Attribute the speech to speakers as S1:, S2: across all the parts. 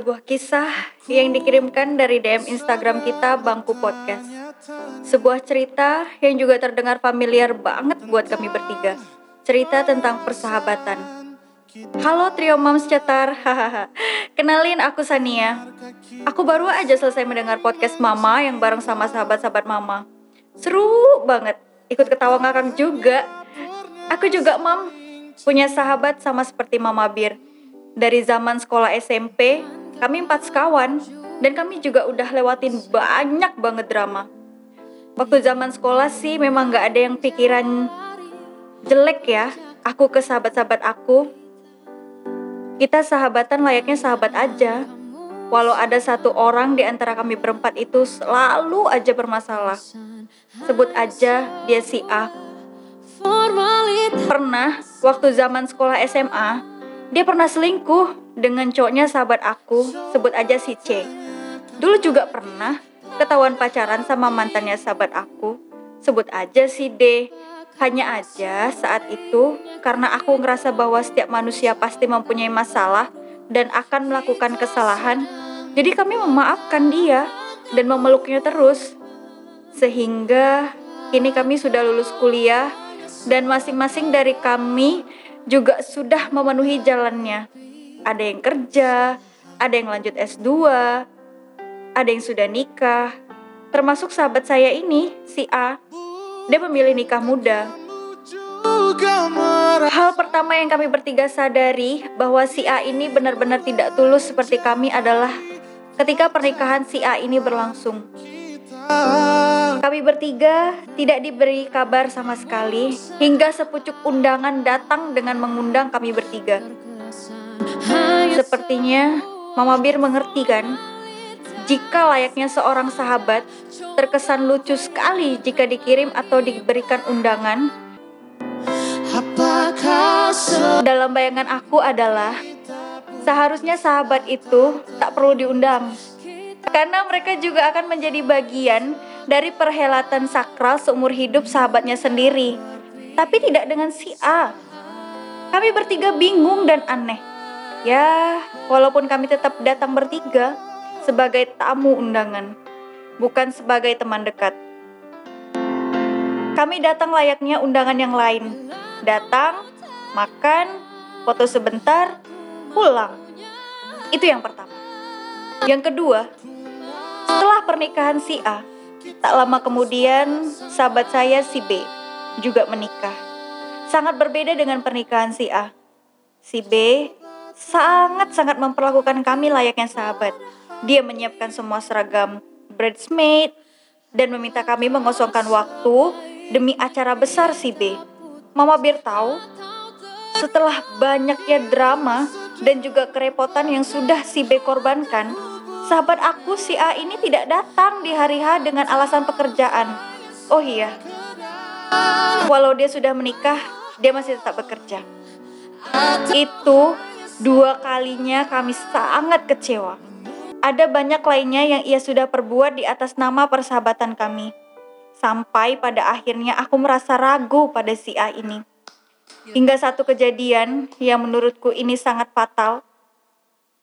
S1: Sebuah kisah yang dikirimkan dari DM Instagram kita Bangku Podcast. Sebuah cerita yang juga terdengar familiar banget buat kami bertiga. Cerita tentang persahabatan. Halo trio Moms Cetar, hahaha. Kenalin aku Sania. Aku baru aja selesai mendengar podcast Mama yang bareng sama sahabat-sahabat Mama. Seru banget, ikut ketawa ngakak juga. Aku juga, Mam, punya sahabat sama seperti Mama Bir. Dari zaman sekolah SMP, kami empat sekawan, dan kami juga udah lewatin banyak banget drama. Waktu zaman sekolah sih memang gak ada yang pikiran jelek ya, aku ke sahabat-sahabat aku. Kita sahabatan layaknya sahabat aja. Walau ada satu orang di antara kami berempat itu selalu aja bermasalah. Sebut aja dia si A. Pernah, waktu zaman sekolah SMA, dia pernah selingkuh dengan cowoknya sahabat aku, sebut aja si C. Dulu juga pernah ketahuan pacaran sama mantannya sahabat aku, sebut aja si D. Hanya aja saat itu karena aku ngerasa bahwa setiap manusia pasti mempunyai masalah dan akan melakukan kesalahan, jadi kami memaafkan dia dan memeluknya terus. Sehingga kini kami sudah lulus kuliah dan masing-masing dari kami juga sudah memenuhi jalannya. Ada yang kerja, ada yang lanjut S2, ada yang sudah nikah. Termasuk sahabat saya ini, si A. Dia memilih nikah muda. Hal pertama yang kami bertiga sadari bahwa si A ini benar-benar tidak tulus seperti kami adalah ketika pernikahan si A ini berlangsung. Kami bertiga tidak diberi kabar sama sekali hingga sepucuk undangan datang dengan mengundang kami bertiga. Sepertinya Mama Bir mengerti kan? Jika layaknya seorang sahabat, terkesan lucu sekali jika dikirim atau diberikan undangan. Dalam bayangan aku adalah seharusnya sahabat itu tak perlu diundang karena mereka juga akan menjadi bagian dari perhelatan sakral seumur hidup sahabatnya sendiri. Tapi tidak dengan si A. Kami bertiga bingung dan aneh. Ya, walaupun kami tetap datang bertiga sebagai tamu undangan, bukan sebagai teman dekat. Kami datang layaknya undangan yang lain. Datang, makan, foto sebentar, pulang. Itu yang pertama. Yang kedua, setelah pernikahan si A, tak lama kemudian sahabat saya si B juga menikah. Sangat berbeda dengan pernikahan si A. Si B sangat-sangat memperlakukan kami layaknya sahabat. Dia menyiapkan semua seragam bridesmaid dan meminta kami mengosongkan waktu demi acara besar si B. Mama Bir tahu, setelah banyaknya drama dan juga kerepotan yang sudah si B korbankan, Sahabat aku si A ini tidak datang di hari H dengan alasan pekerjaan. Oh iya, walau dia sudah menikah, dia masih tetap bekerja. Itu dua kalinya kami sangat kecewa. Ada banyak lainnya yang ia sudah perbuat di atas nama persahabatan kami. Sampai pada akhirnya aku merasa ragu pada si A ini. Hingga satu kejadian yang menurutku ini sangat fatal.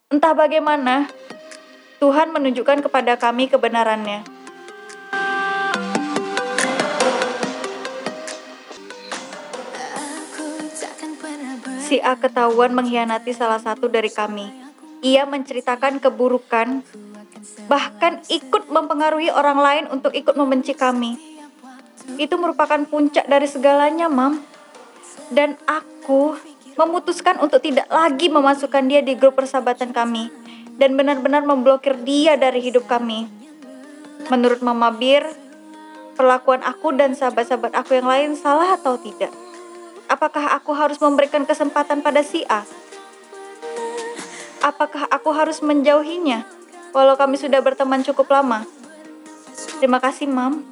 S1: Entah bagaimana, Tuhan menunjukkan kepada kami kebenarannya. Si A ketahuan mengkhianati salah satu dari kami. Ia menceritakan keburukan, bahkan ikut mempengaruhi orang lain untuk ikut membenci kami. Itu merupakan puncak dari segalanya, Mam. Dan aku memutuskan untuk tidak lagi memasukkan dia di grup persahabatan kami dan benar-benar memblokir dia dari hidup kami. Menurut Mama Bir, perlakuan aku dan sahabat-sahabat aku yang lain salah atau tidak? Apakah aku harus memberikan kesempatan pada si A? Apakah aku harus menjauhinya walau kami sudah berteman cukup lama? Terima kasih, Mam,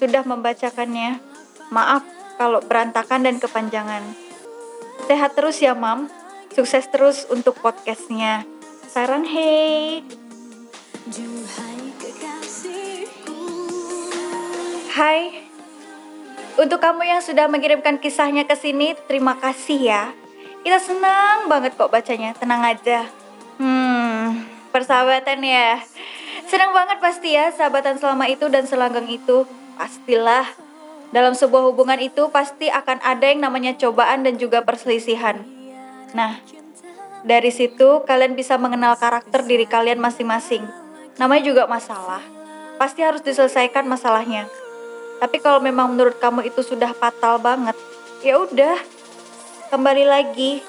S1: sudah membacakannya. Maaf kalau berantakan dan kepanjangan. Sehat terus ya, Mam. Sukses terus untuk podcastnya. Saran hey. Hai. Untuk kamu yang sudah mengirimkan kisahnya ke sini, terima kasih ya. Kita senang banget kok bacanya, tenang aja. Hmm, persahabatan ya. Senang banget pasti ya sahabatan selama itu dan selanggang itu. Pastilah. Dalam sebuah hubungan itu pasti akan ada yang namanya cobaan dan juga perselisihan. Nah, dari situ kalian bisa mengenal karakter diri kalian masing-masing. Namanya juga masalah. Pasti harus diselesaikan masalahnya. Tapi kalau memang menurut kamu itu sudah fatal banget, ya udah, kembali lagi.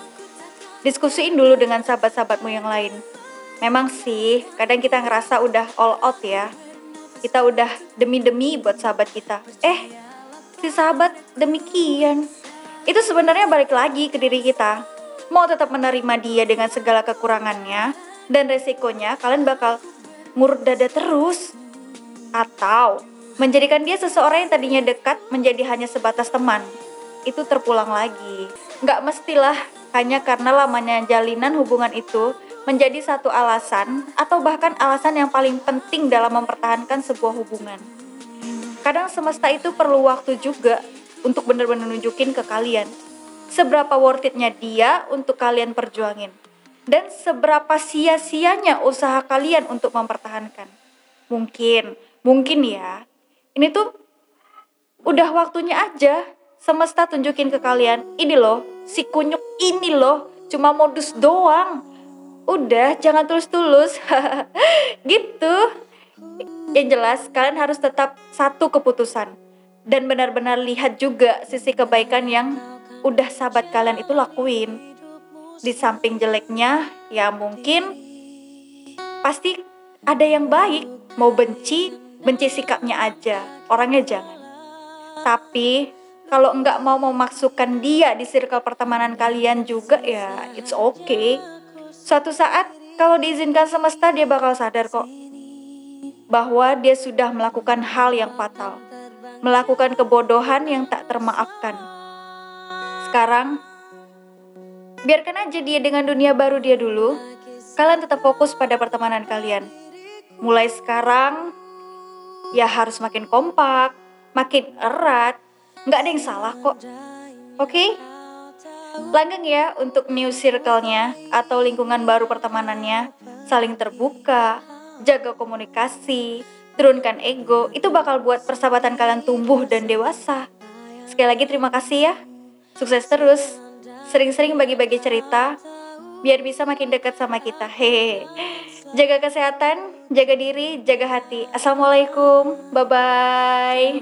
S1: Diskusiin dulu dengan sahabat-sahabatmu yang lain. Memang sih, kadang kita ngerasa udah all out ya. Kita udah demi-demi buat sahabat kita. Eh, si sahabat demikian. Itu sebenarnya balik lagi ke diri kita. Mau tetap menerima dia dengan segala kekurangannya dan resikonya, kalian bakal ngurut dada terus. Atau Menjadikan dia seseorang yang tadinya dekat menjadi hanya sebatas teman. Itu terpulang lagi. Nggak mestilah hanya karena lamanya jalinan hubungan itu menjadi satu alasan atau bahkan alasan yang paling penting dalam mempertahankan sebuah hubungan. Kadang semesta itu perlu waktu juga untuk benar-benar nunjukin ke kalian seberapa worth it-nya dia untuk kalian perjuangin. Dan seberapa sia-sianya usaha kalian untuk mempertahankan. Mungkin, mungkin ya, ini tuh udah waktunya aja semesta tunjukin ke kalian. Ini loh si kunyuk ini loh cuma modus doang. Udah jangan tulus-tulus. Gitu. Yang jelas kalian harus tetap satu keputusan. Dan benar-benar lihat juga sisi kebaikan yang udah sahabat kalian itu lakuin di samping jeleknya ya mungkin pasti ada yang baik mau benci benci sikapnya aja, orangnya jangan. Tapi kalau enggak mau memasukkan dia di circle pertemanan kalian juga ya it's okay. Suatu saat kalau diizinkan semesta dia bakal sadar kok bahwa dia sudah melakukan hal yang fatal, melakukan kebodohan yang tak termaafkan. Sekarang biarkan aja dia dengan dunia baru dia dulu. Kalian tetap fokus pada pertemanan kalian. Mulai sekarang ya harus makin kompak, makin erat. Nggak ada yang salah kok. Oke? Okay? Langgeng ya untuk new circle-nya atau lingkungan baru pertemanannya. Saling terbuka, jaga komunikasi, turunkan ego. Itu bakal buat persahabatan kalian tumbuh dan dewasa. Sekali lagi terima kasih ya. Sukses terus. Sering-sering bagi-bagi cerita biar bisa makin dekat sama kita. Hehehe. Jaga kesehatan, jaga diri, jaga hati. Assalamualaikum, bye bye.